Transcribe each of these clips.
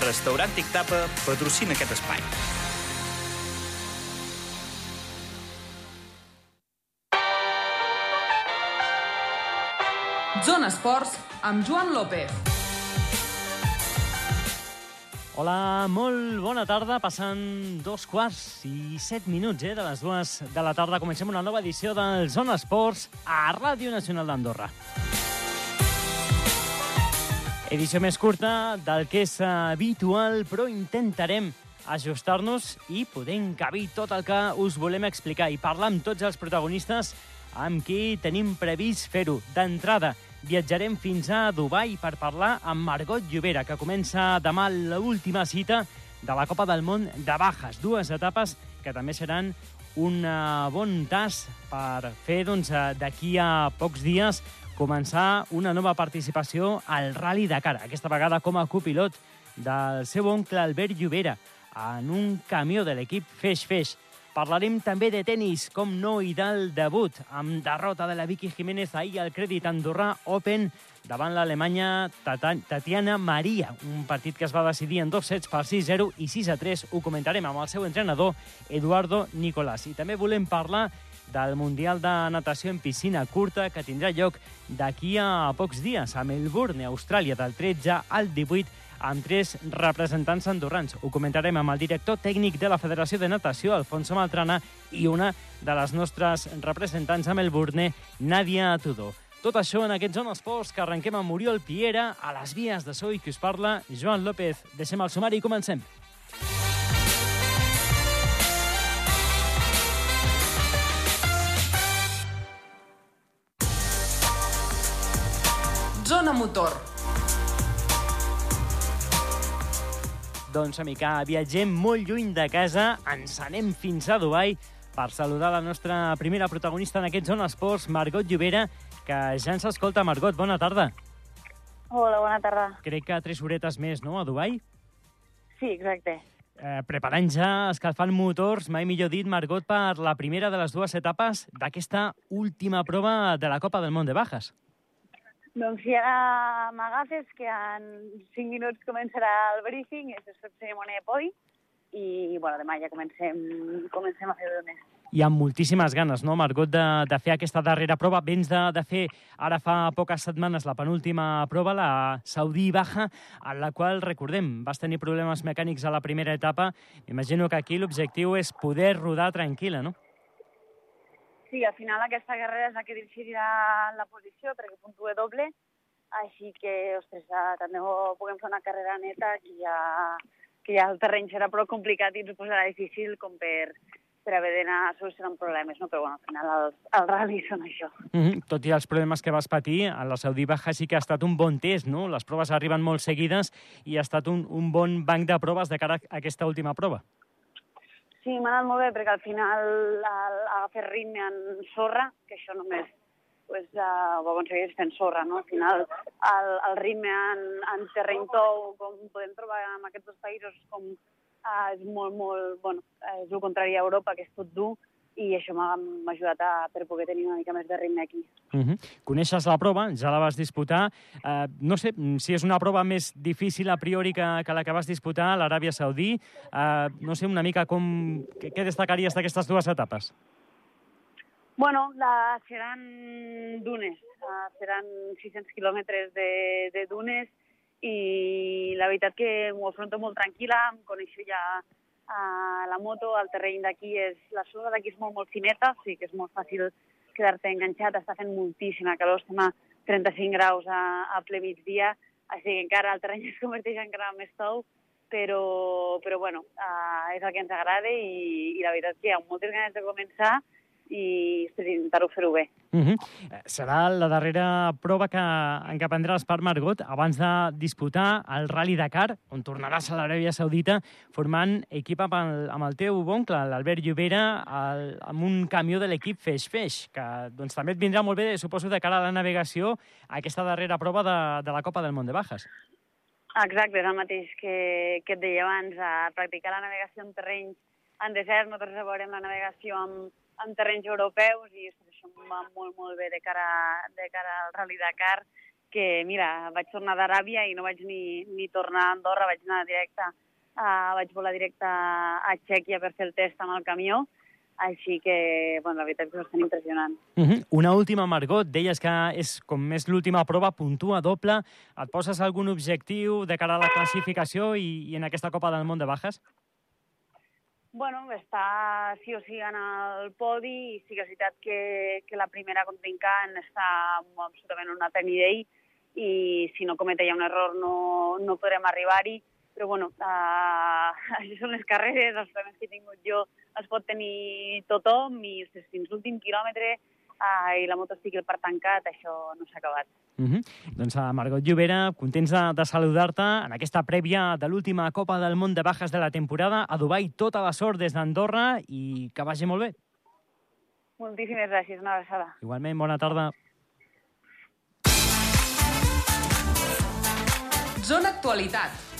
Restaurant Tic Tapa patrocina aquest espai. Zona Esports amb Joan López. Hola, molt bona tarda. Passen dos quarts i set minuts eh, de les dues de la tarda. Comencem una nova edició del Zona Esports a Ràdio Nacional d'Andorra. Edició més curta del que és habitual, però intentarem ajustar-nos i poder encabir tot el que us volem explicar i parlar amb tots els protagonistes amb qui tenim previst fer-ho. D'entrada, viatjarem fins a Dubai per parlar amb Margot Llobera, que comença demà l'última cita de la Copa del Món de Bajas. Dues etapes que també seran un bon tas per fer doncs, d'aquí a pocs dies començar una nova participació al Rally Dakar, aquesta vegada com a copilot del seu oncle Albert Llobera en un camió de l'equip Feix Feix. Parlarem també de tennis, com no, i del debut, amb derrota de la Vicky Jiménez ahir al Crèdit Andorrà Open davant l'alemanya Tatiana Maria, un partit que es va decidir en dos sets per 6-0 i 6-3. Ho comentarem amb el seu entrenador, Eduardo Nicolás. I també volem parlar del Mundial de Natació en piscina curta que tindrà lloc d'aquí a pocs dies a Melbourne, Austràlia, del 13 al 18 amb tres representants andorrans. Ho comentarem amb el director tècnic de la Federació de Natació, Alfonso Maltrana, i una de les nostres representants a Melbourne, Nàdia Tudor. Tot això en aquest Zona Esports que arrenquem amb Oriol Piera, a les vies de so i que us parla Joan López. Deixem el sumari i comencem. Zona Motor. Doncs, amica, viatgem molt lluny de casa, ens anem fins a Dubai per saludar la nostra primera protagonista en aquest Zona Esports, Margot Llobera, que ja ens escolta. Margot, bona tarda. Hola, bona tarda. Crec que tres horetes més, no?, a Dubai? Sí, exacte. Eh, preparant ja, escalfant motors, mai millor dit, Margot, per la primera de les dues etapes d'aquesta última prova de la Copa del Món de Bajas. Doncs ara m'agafes, que en 5 minuts començarà el briefing, és la cerimònia de podi, i bueno, demà ja comencem, comencem a fer dones. I amb moltíssimes ganes, no, Margot, de, de fer aquesta darrera prova. Vens de, de fer ara fa poques setmanes la penúltima prova, la Saudí Baja, en la qual, recordem, vas tenir problemes mecànics a la primera etapa. Imagino que aquí l'objectiu és poder rodar tranquil·la, no? Sí, al final aquesta carrera és la que decidirà la posició, perquè puntue doble, així que, ostres, també puguem fer una carrera neta que ja, que ja el terreny serà prou complicat i ens ho posarà difícil com per, per haver d'anar solucionant problemes, no? però bueno, al final els, els ral·lis són això. Mm -hmm. Tot i els problemes que vas patir, a la Saudí Baja sí que ha estat un bon test, no? Les proves arriben molt seguides i ha estat un, un bon banc de proves de cara a aquesta última prova. Sí, m'ha anat molt bé, perquè al final agafar ritme en sorra, que això només pues, uh, ho aconsegueix fent sorra, no? Al final, el, el ritme en, en terreny tou, com podem trobar en aquests dos països, com uh, és molt, molt, bueno, és el contrari a Europa, que és tot dur, i això m'ha ajudat a, per poder tenir una mica més de ritme aquí. Uh -huh. Coneixes la prova, ja la vas disputar. Uh, no sé si és una prova més difícil a priori que, que la que vas disputar a l'Aràbia Saudí. Uh, no sé una mica com... Què, què destacaries d'aquestes dues etapes? Bueno, la, seran dunes. Uh, seran 600 quilòmetres de, de dunes i la veritat que m'ho afronto molt tranquil·la, em coneixo ja Uh, la moto, el terreny d'aquí és... La sorra d'aquí és molt, molt fineta, o sigui que és molt fàcil quedar-te enganxat. Està fent moltíssima calor, estem a 35 graus a, a ple migdia, així que encara el terreny es converteix encara més tou, però, però bueno, uh, és el que ens agrada i, i la veritat és que hi ha moltes ganes de començar i intentar-ho fer-ho bé. Uh -huh. Serà la darrera prova que, en què prendràs part, Margot, abans de disputar el Rally Dakar, on tornaràs a l'Aràbia Saudita, formant equip amb el, amb el teu oncle, l'Albert Llobera, el, amb un camió de l'equip Feix Feix, que doncs, també et vindrà molt bé, suposo, de cara a la navegació, a aquesta darrera prova de, de la Copa del Món de Bajas. Exacte, és el mateix que, que et deia abans, a practicar la navegació en terrenys en desert, nosaltres veurem la navegació amb, en terrenys europeus i això em va molt, molt bé de cara, de cara al Rally Dakar, que, mira, vaig tornar d'Aràbia i no vaig ni, ni tornar a Andorra, vaig anar directe, uh, vaig volar directe a Txèquia per fer el test amb el camió, així que, bueno, la veritat és bastant impressionant. Uh -huh. Una última, Margot. Deies que és com és l'última prova, puntua doble. Et poses algun objectiu de cara a la classificació i, i en aquesta Copa del Món de Bajas? Bueno, està sí o sí en el podi i sí que és veritat que, que la primera contrincant està absolutament en un altre nivell i si no cometa ja un error no, no podrem arribar-hi. Però bueno, uh, això són les carreres, els problemes que he tingut jo els pot tenir tothom i fins l'últim quilòmetre i la moto estigui per tancat, això no s'ha acabat. Uh -huh. Doncs a Margot Llobera, contents de, de saludar-te en aquesta prèvia de l'última Copa del Món de Bajas de la temporada. A Dubai tota la sort des d'Andorra i que vagi molt bé. Moltíssimes gràcies, una abraçada. Igualment, bona tarda. Zona Actualitat.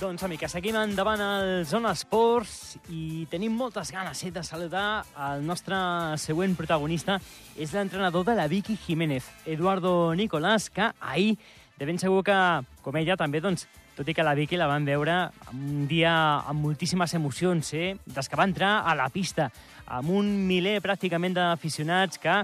Doncs, amica, seguim endavant al Zona Esports i tenim moltes ganes eh, de saludar el nostre següent protagonista. És l'entrenador de la Vicky Jiménez, Eduardo Nicolás, que ahir, de ben segur que, com ella, també, doncs, tot i que la Vicky la van veure un dia amb moltíssimes emocions, eh? des que va entrar a la pista, amb un miler pràcticament d'aficionats que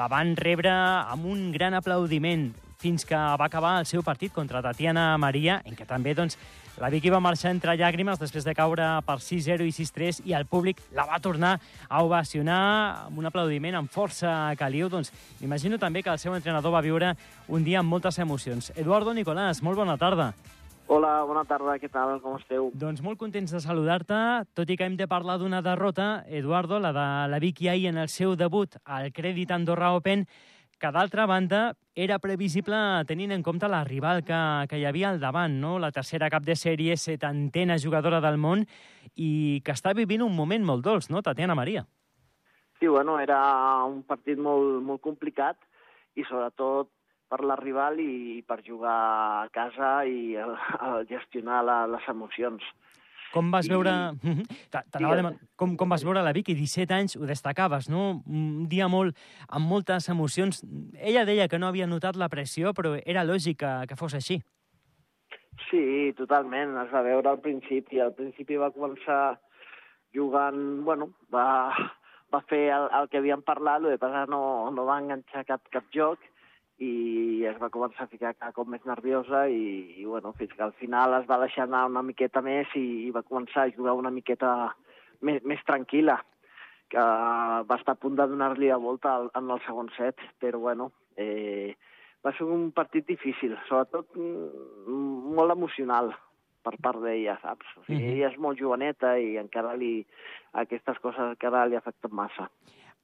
la van rebre amb un gran aplaudiment fins que va acabar el seu partit contra Tatiana Maria, en què també doncs, la Vicky va marxar entre llàgrimes després de caure per 6-0 i 6-3 i el públic la va tornar a ovacionar amb un aplaudiment amb força caliu. Doncs m'imagino també que el seu entrenador va viure un dia amb moltes emocions. Eduardo Nicolás, molt bona tarda. Hola, bona tarda, què tal, com esteu? Doncs molt contents de saludar-te, tot i que hem de parlar d'una derrota, Eduardo, la de la Vicky ahir en el seu debut al Crèdit Andorra Open, que d'altra banda era previsible tenint en compte la rival que, que hi havia al davant, no? la tercera cap de sèrie, setantena jugadora del món, i que està vivint un moment molt dolç, no, Tatiana Maria? Sí, bueno, era un partit molt, molt complicat i sobretot per la rival i per jugar a casa i a, a gestionar la, les emocions. Com vas I- veure... T'anava a Digues. demanar- Com, com vas veure la Vicky? 17 anys, ho destacaves, no? Un dia molt amb moltes emocions. Ella deia que no havia notat la pressió, però era lògic que, que fos així. Sí, totalment, es va veure al principi. Al principi va començar jugant, bueno, va, va fer el, el que havíem parlat, el que passa no, no va enganxar cap, cap joc i es va començar a ficar cada cop més nerviosa i, i bueno, fins que al final es va deixar anar una miqueta més i, i va començar a jugar una miqueta més, més tranquil·la, que va estar a punt de donar-li la volta al, en el segon set, però bueno, eh, va ser un partit difícil, sobretot mm, molt emocional per part d'ella, saps? O sigui, ella és molt joveneta i encara li, aquestes coses encara li afecten massa.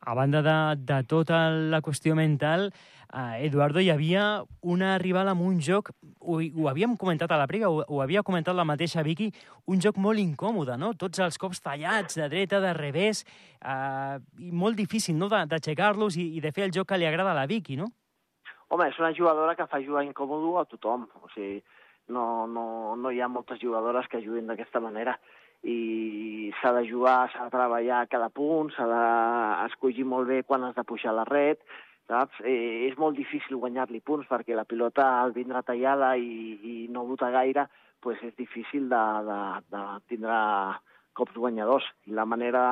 A banda de, de tota la qüestió mental, eh, Eduardo, hi havia una rival amb un joc, ho, ho havíem comentat a la prèvia, ho, ho havia comentat la mateixa Vicky, un joc molt incòmode, no? Tots els cops tallats, de dreta, de revés, eh, i molt difícil, no?, d'aixecar-los i, i de fer el joc que li agrada a la Vicky, no? Home, és una jugadora que fa jugar incòmodo a tothom. O sigui, no, no, no hi ha moltes jugadores que juguin d'aquesta manera i s'ha de jugar, s'ha de treballar a cada punt, s'ha d'escollir molt bé quan has de pujar la red, saps? Eh, és molt difícil guanyar-li punts perquè la pilota al vindre tallada i, i no bota gaire, pues és difícil de, de, de tindre cops guanyadors. I la manera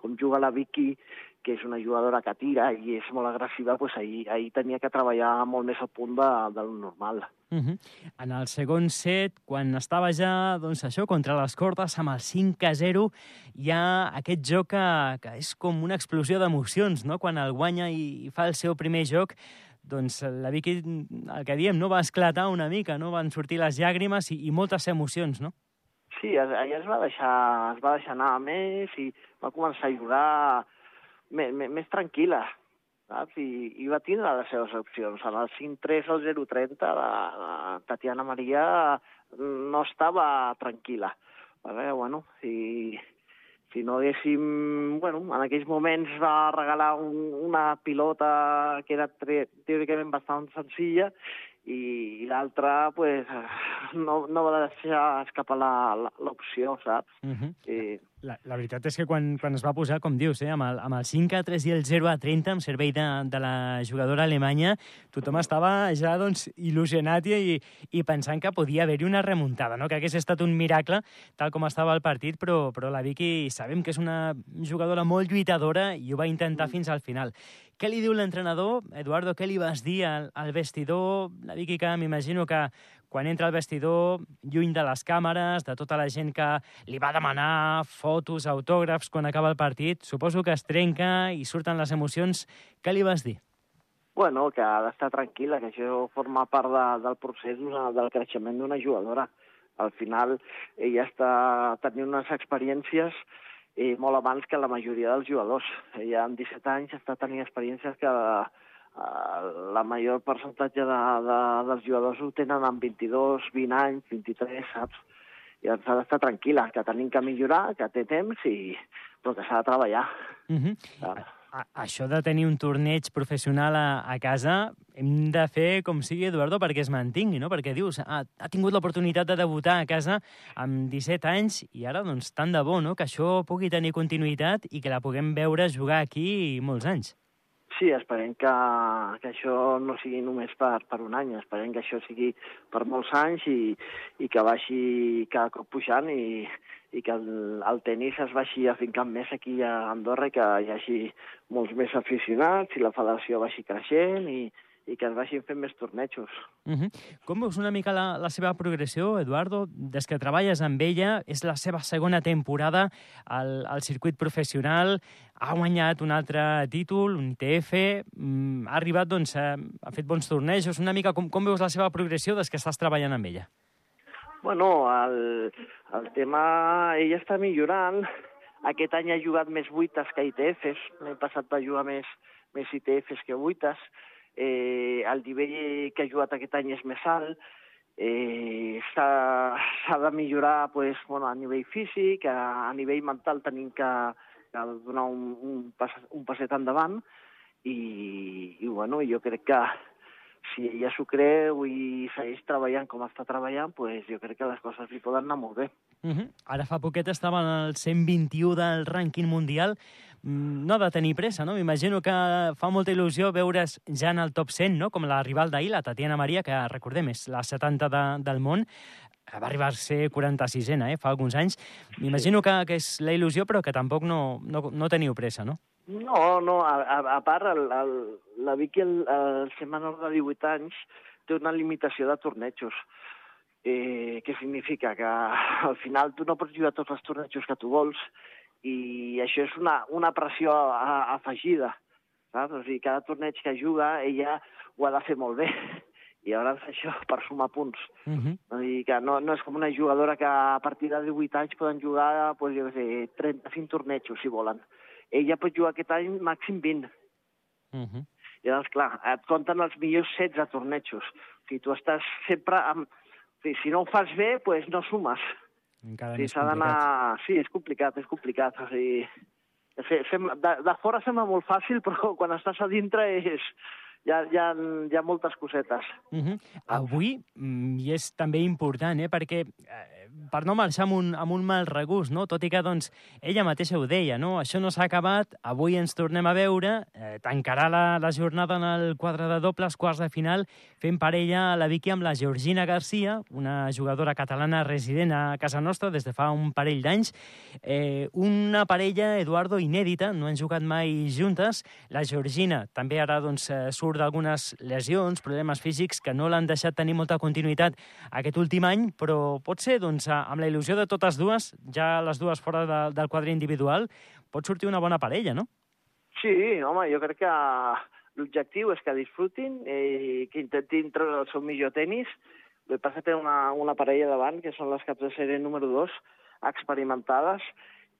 com juga la Vicky, que és una jugadora que tira i és molt agressiva, pues ahir, ahir tenia que treballar molt més al punt de, de lo normal. Uh -huh. En el segon set, quan estava ja, doncs això, contra les cordes, amb el 5 a 0, hi ha aquest joc que, que és com una explosió d'emocions, no?, quan el guanya i, i fa el seu primer joc, doncs la Vicky, el que diem, no va esclatar una mica, no? Van sortir les llàgrimes i, i moltes emocions, no? Sí, ella es va deixar, es va deixar anar més i va començar a jugar més, més, més tranquil·la, saps? I, I va tindre les seves opcions. En el 5-3 al 0-30, la, la Tatiana Maria no estava tranquil·la. Vale? Bueno, si, si no haguéssim... Bueno, en aquells moments va regalar un, una pilota que era teòricament bastant senzilla i, i l'altra pues, no, no va deixar escapar l'opció, saps? Uh -huh. I, La, la veritat és que quan, quan es va posar, com dius, eh, amb, el, amb el 5 a 3 i el 0 a 30, amb servei de, de la jugadora alemanya, tothom estava ja doncs, il·lusionat i, i pensant que podia haver-hi una remuntada, no? que hagués estat un miracle, tal com estava el partit, però, però la Vicky sabem que és una jugadora molt lluitadora i ho va intentar mm. fins al final. Què li diu l'entrenador? Eduardo, què li vas dir al, al vestidor? La Vicky, que m'imagino que quan entra al vestidor, lluny de les càmeres, de tota la gent que li va demanar fotos, autògrafs quan acaba el partit, suposo que es trenca i surten les emocions. Què li vas dir? Bueno, que ha d'estar tranquil·la, que això forma part de, del procés del creixement d'una jugadora. Al final, ella està tenint unes experiències eh, molt abans que la majoria dels jugadors. Ella amb 17 anys està tenint experiències que Uh, la major percentatge de, de, dels jugadors ho tenen amb 22, 20 anys, 23, saps? I ens ha d'estar tranquil·la, que tenim que millorar, que té temps, i... però que s'ha de treballar. Uh -huh. uh. A, això de tenir un torneig professional a, a casa hem de fer com sigui, Eduardo, perquè es mantingui, no? Perquè dius, ha, ha tingut l'oportunitat de debutar a casa amb 17 anys i ara, doncs, tant de bo, no?, que això pugui tenir continuïtat i que la puguem veure jugar aquí molts anys. Sí, esperem que, que això no sigui només per, per un any, esperem que això sigui per molts anys i, i que vagi cada cop pujant i, i que el, el tennis es vagi afincant més aquí a Andorra i que hi hagi molts més aficionats i la federació vagi creixent i, i que es vagin fent més tornejos. Uh -huh. Com veus una mica la, la seva progressió, Eduardo? Des que treballes amb ella, és la seva segona temporada al, al circuit professional, ha guanyat un altre títol, un ITF, mm, ha arribat, doncs, a, ha fet bons tornejos. Una mica, com, com veus la seva progressió des que estàs treballant amb ella? Bueno, el, el tema... Ella està millorant. Aquest any ha jugat més vuites que ITFs. L'any passat va jugar més, més ITFs que vuites eh, el nivell que ha jugat aquest any és més alt, eh, s'ha de millorar pues, bueno, a nivell físic, a, a nivell mental tenim que, que donar un, un, pas, un passet endavant i, i bueno, jo crec que si ella s'ho creu i segueix treballant com està treballant, pues jo crec que les coses li poden anar molt bé. Uh -huh. Ara fa poquet estava en el 121 del rànquing mundial. Mm, no ha de tenir pressa, no? M'imagino que fa molta il·lusió veure's ja en el top 100, no? Com la rival d'ahir, la Tatiana Maria, que recordem és la 70 de, del món, va arribar a ser 46ena, eh, fa alguns anys. M'imagino que, que és la il·lusió, però que tampoc no, no, no teniu pressa, no? No, no, a, a, a part, el, el, la Vicky, el, el ser menor de 18 anys, té una limitació de tornejos. Eh, què significa? Que al final tu no pots jugar tots els tornejos que tu vols i això és una, una pressió a, a, afegida. Saps? O sigui, cada torneig que juga ella ho ha de fer molt bé i llavors això per sumar punts. Uh -huh. o sigui que no, no és com una jugadora que a partir de 18 anys poden jugar pues, jo sé, 35 tornejos, si volen. Ella pot jugar aquest any màxim 20. Uh -huh. I llavors, clar, et compten els millors 16 tornejos. O sigui, tu estàs sempre amb... O sigui, si no ho fas bé, pues no sumes. Encara sigui, s'ha d'anar... Sí, és complicat, és complicat. O sigui, de, de fora sembla molt fàcil, però quan estàs a dintre és, hi ha, hi ha, hi ha moltes cosetes. Uh -huh. Avui, mm, i és també important, eh, perquè eh, per no marxar amb un, amb un mal regust, no? tot i que doncs, ella mateixa ho deia, no? això no s'ha acabat, avui ens tornem a veure, eh, tancarà la, la jornada en el quadre de dobles, quarts de final, fent parella la Vicky amb la Georgina Garcia, una jugadora catalana resident a casa nostra des de fa un parell d'anys, eh, una parella, Eduardo, inèdita, no han jugat mai juntes, la Georgina també ara doncs, eh, surt d'algunes lesions, problemes físics que no l'han deixat tenir molta continuïtat aquest últim any, però pot ser doncs, doncs, amb la il·lusió de totes dues, ja les dues fora de, del quadre individual, pot sortir una bona parella, no? Sí, home, jo crec que l'objectiu és que disfrutin i que intentin treure el seu millor tennis. El que passa té una, una parella davant, que són les caps de sèrie número 2, experimentades,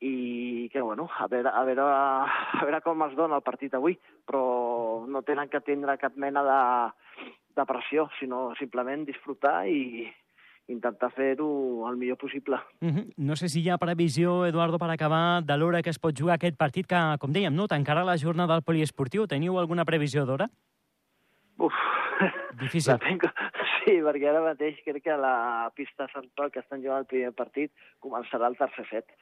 i que, bueno, a veure, a veure, a veure com es dona el partit avui, però no tenen que tindre cap mena de, de pressió, sinó simplement disfrutar i, intentar fer-ho el millor possible. Uh -huh. No sé si hi ha previsió, Eduardo, per acabar, de l'hora que es pot jugar aquest partit, que, com dèiem, no, tancarà la jornada del poliesportiu. Teniu alguna previsió d'hora? Uf, Difícil. La tengo, Sí, perquè ara mateix crec que la pista Sant Pol, que estan jugant el primer partit, començarà el tercer set.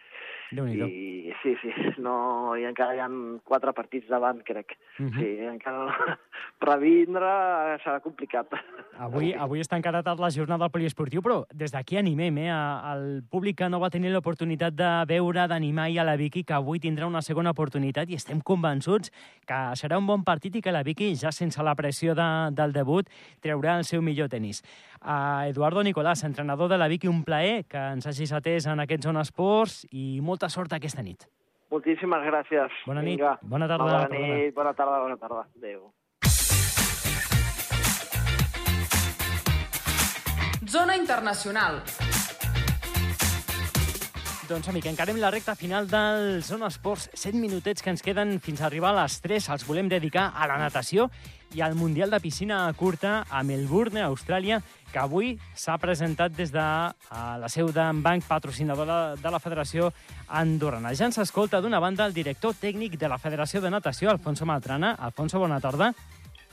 I sí, sí, no, i encara hi ha quatre partits davant, crec. Mhm. Sí, encara no. Revindre serà complicat. Avui, avui està encara la jornada del poliesportiu, però des d'aquí animem eh, al públic que no va tenir l'oportunitat de veure, d'animar i a la Vicky, que avui tindrà una segona oportunitat i estem convençuts que serà un bon partit i que la Vicky, ja sense la pressió de, del debut, treurà el seu millor tenis. A Eduardo Nicolás, entrenador de la Vicky, un plaer que ens hagis atès en aquest Zona Esports i molta sort aquesta nit. Moltíssimes gràcies. Bona nit. Vinga. Bona tarda, Bona perdona. nit, bona tarda, bona tarda. Adéu. Zona Internacional. Doncs, amic, encarem la recta final del Zona Esports. 7 minutets que ens queden fins a arribar a les 3. Els volem dedicar a la natació i al Mundial de Piscina Curta a Melbourne, Austràlia, que avui s'ha presentat des de la seu d'en Banc, patrocinadora de la Federació Andorrana. Ja ens escolta d'una banda el director tècnic de la Federació de Natació, Alfonso Maltrana. Alfonso, bona tarda.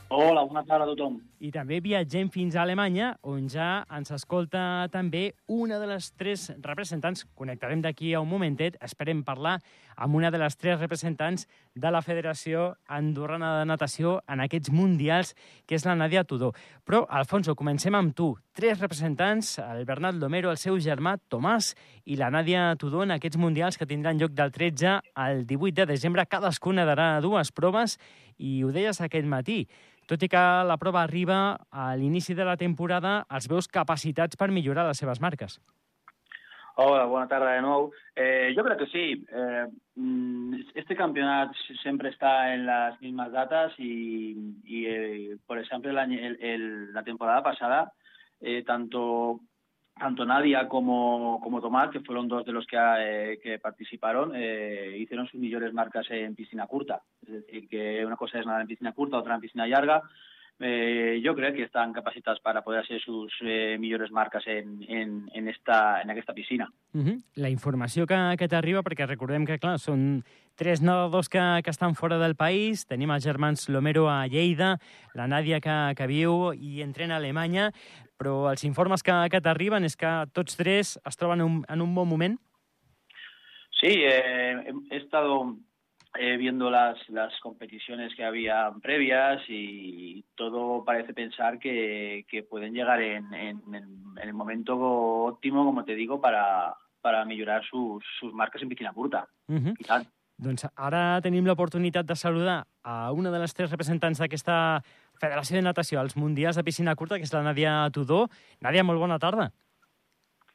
Hola, bona tarda a tothom. I també viatgem fins a Alemanya, on ja ens escolta també una de les tres representants. Connectarem d'aquí a un momentet. Esperem parlar amb una de les tres representants de la Federació Andorrana de Natació en aquests mundials, que és la Nadia Tudor. Però, Alfonso, comencem amb tu. Tres representants, el Bernat Lomero, el seu germà Tomàs i la Nadia Tudor en aquests mundials que tindran lloc del 13 al 18 de desembre. Cadascuna darà dues proves i ho deies aquest matí. Tot i que la prova arriba a l'inici de la temporada, els veus capacitats per millorar les seves marques. Hola, bona tarda de nou. Eh, yo creo que sí. Eh, mm, este campeonato siempre está en las mismas datas y, y, eh, por ejemplo, el año- el- el- la temporada pasada, eh, tanto tanto Nadia como, como Tomás, que fueron dos de los que, eh, que participaron, eh, hicieron sus mejores marcas en piscina curta. Es decir, que una cosa es nadar en piscina curta, otra en piscina larga. Eh, yo creo que están capacitados para poder hacer sus eh, millores marques en, en, en, esta, en aquesta piscina. Uh -huh. La informació que, que t'arriba, perquè recordem que, clar, són tres nedadors que, que estan fora del país. Tenim els germans Lomero a Lleida, la Nàdia que, que viu i entrena a Alemanya, però els informes que, que t'arriben és que tots tres es troben en un, en un bon moment. Sí, eh, he- estado eh, viendo las, las competiciones que había previas y todo parece pensar que, que pueden llegar en, en- en- el momento óptimo, como te digo, para, para mejorar sus, sus marcas en piscina curta. Uh -huh. Tant. Doncs ara tenim l'oportunitat de saludar a una de les tres representants d'aquesta Federació de Natació als Mundials de Piscina Curta, que és la Nàdia Tudor. Nàdia, molt bona tarda.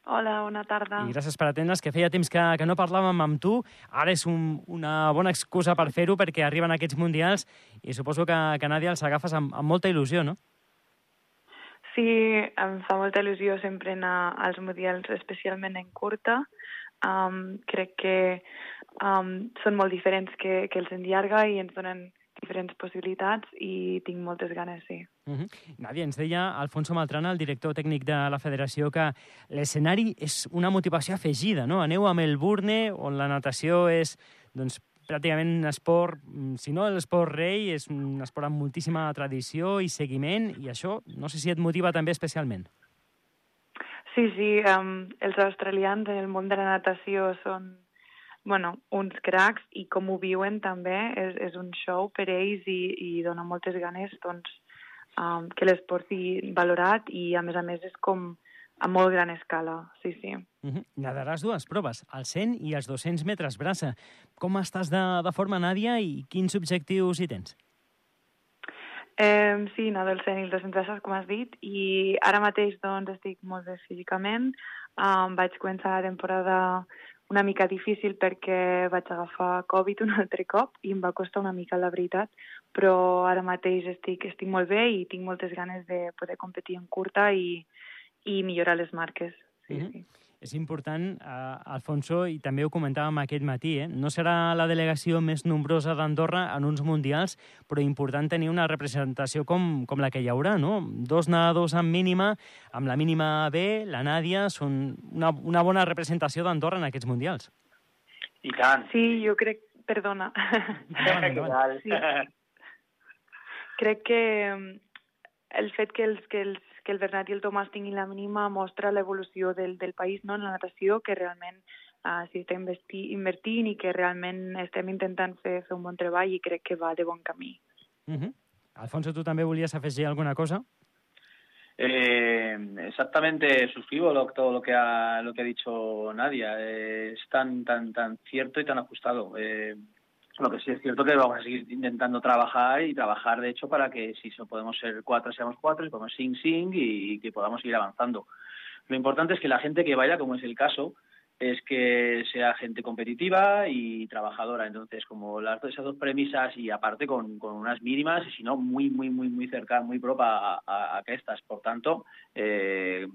Hola, bona tarda. I gràcies per atendre's, que feia temps que, que no parlàvem amb tu. Ara és un, una bona excusa per fer-ho, perquè arriben aquests Mundials i suposo que, que Nàdia els agafes amb, amb molta il·lusió, no? Sí, em fa molta il·lusió sempre anar als mundials, especialment en curta. Um, crec que um, són molt diferents que, que els en llarga i ens donen diferents possibilitats i tinc moltes ganes, sí. Uh -huh. Nàdia, ens deia Alfonso Maltrana, el director tècnic de la federació, que l'escenari és una motivació afegida, no? Aneu a Melbourne, on la natació és doncs, pràcticament un esport, mm, si no l'esport rei, és un esport amb moltíssima tradició i seguiment, i això no sé si et motiva també especialment. Sí, sí, um, els australians en el món de la natació són bueno, uns cracs i com ho viuen també és, és un show per ells i, i dona moltes ganes doncs, um, que l'esport sigui valorat i a més a més és com a molt gran escala, sí, sí. Uh -huh. Nadaràs dues proves, el 100 i els 200 metres braça. Com estàs de, de forma, Nàdia, i quins objectius hi tens? Eh, sí, no, del 100 i el 200 braços, com has dit, i ara mateix doncs, estic molt bé físicament. Um, vaig començar la temporada una mica difícil perquè vaig agafar Covid un altre cop i em va costar una mica, la veritat, però ara mateix estic, estic molt bé i tinc moltes ganes de poder competir en curta i, i millorar les marques. Sí, Mhm. sí. És important, eh, Alfonso, i també ho comentàvem aquest matí, eh? no serà la delegació més nombrosa d'Andorra en uns mundials, però important tenir una representació com, com la que hi haurà, no? Dos nedadors amb mínima, amb la mínima B, la Nàdia, són una, una bona representació d'Andorra en aquests mundials. I tant. Sí, jo crec... Perdona. Endavant, endavant. Sí. crec que mm, el fet que els, que els, que el Bernat i el Tomàs tinguin la mínima mostra l'evolució del, del país no? en la natació, que realment uh, s'hi està investi, invertint i que realment estem intentant fer, fer un bon treball i crec que va de bon camí. Uh -huh. Alfonso, tu també volies afegir alguna cosa? Eh, exactamente, suscribo lo, todo lo que ha, lo que ha dicho Nadia. Eh, es tan, tan, tan cierto y tan ajustado. Eh, lo que sí es cierto que vamos a seguir intentando trabajar y trabajar, de hecho, para que si podemos ser cuatro, seamos cuatro, y podemos sing, sing y, y que podamos seguir avanzando. Lo importante es que la gente que vaya, como es el caso, es que sea gente competitiva y trabajadora. Entonces, como las esas dos premisas y aparte con, con unas mínimas y si no, muy, muy, muy, muy cerca, muy propa a, a estas. Por tanto, eh,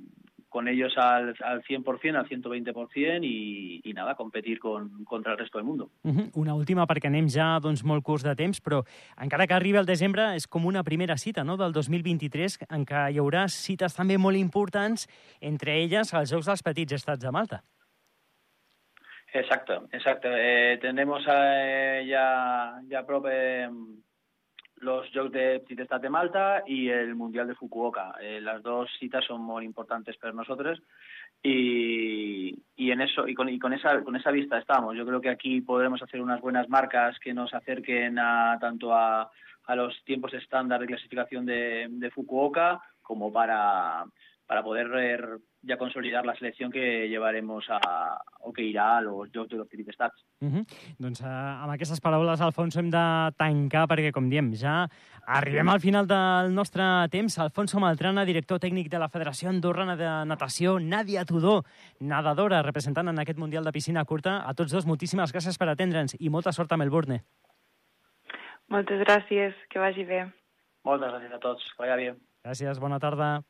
con ellos al, al 100%, al 120% i, i nada, competir con, contra el resto del mundo. Uh -huh. Una última, perquè anem ja doncs, molt curts de temps, però encara que arribi el desembre és com una primera cita no? del 2023 en què hi haurà cites també molt importants, entre elles els Jocs dels Petits Estats de Malta. Exacto, exacto. Eh, tenemos eh, ya, ya propio los Jocs de Petit de Malta y el Mundial de Fukuoka. Eh, las dos citas son muy importantes para nosotros y, y en eso y con, y con esa con esa vista estamos. Yo creo que aquí podremos hacer unas buenas marcas que nos acerquen a tanto a, a los tiempos estándar de clasificación de, de Fukuoka como para para poder ya consolidar la selección que llevaremos a, o que irà a los Jocs de los Petit Estats. Uh -huh. Doncs uh, amb aquestes paraules, Alfonso, hem de tancar perquè, com diem, ja arribem al final del nostre temps. Alfonso Maltrana, director tècnic de la Federació Andorrana de Natació, Nàdia Tudor, nadadora, representant en aquest Mundial de Piscina Curta. A tots dos, moltíssimes gràcies per atendre'ns i molta sort a Melbourne. Moltes gràcies, que vagi bé. Moltes gràcies a tots, que vaya bé. Gràcies, bona tarda.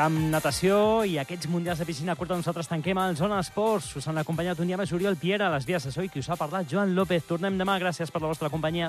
Camp Natació i aquests mundials de piscina curta nosaltres tanquem el Zona Esports. Us han acompanyat un dia més Oriol Piera, a les vies de Soi, qui us ha parlat Joan López. Tornem demà. Gràcies per la vostra companyia.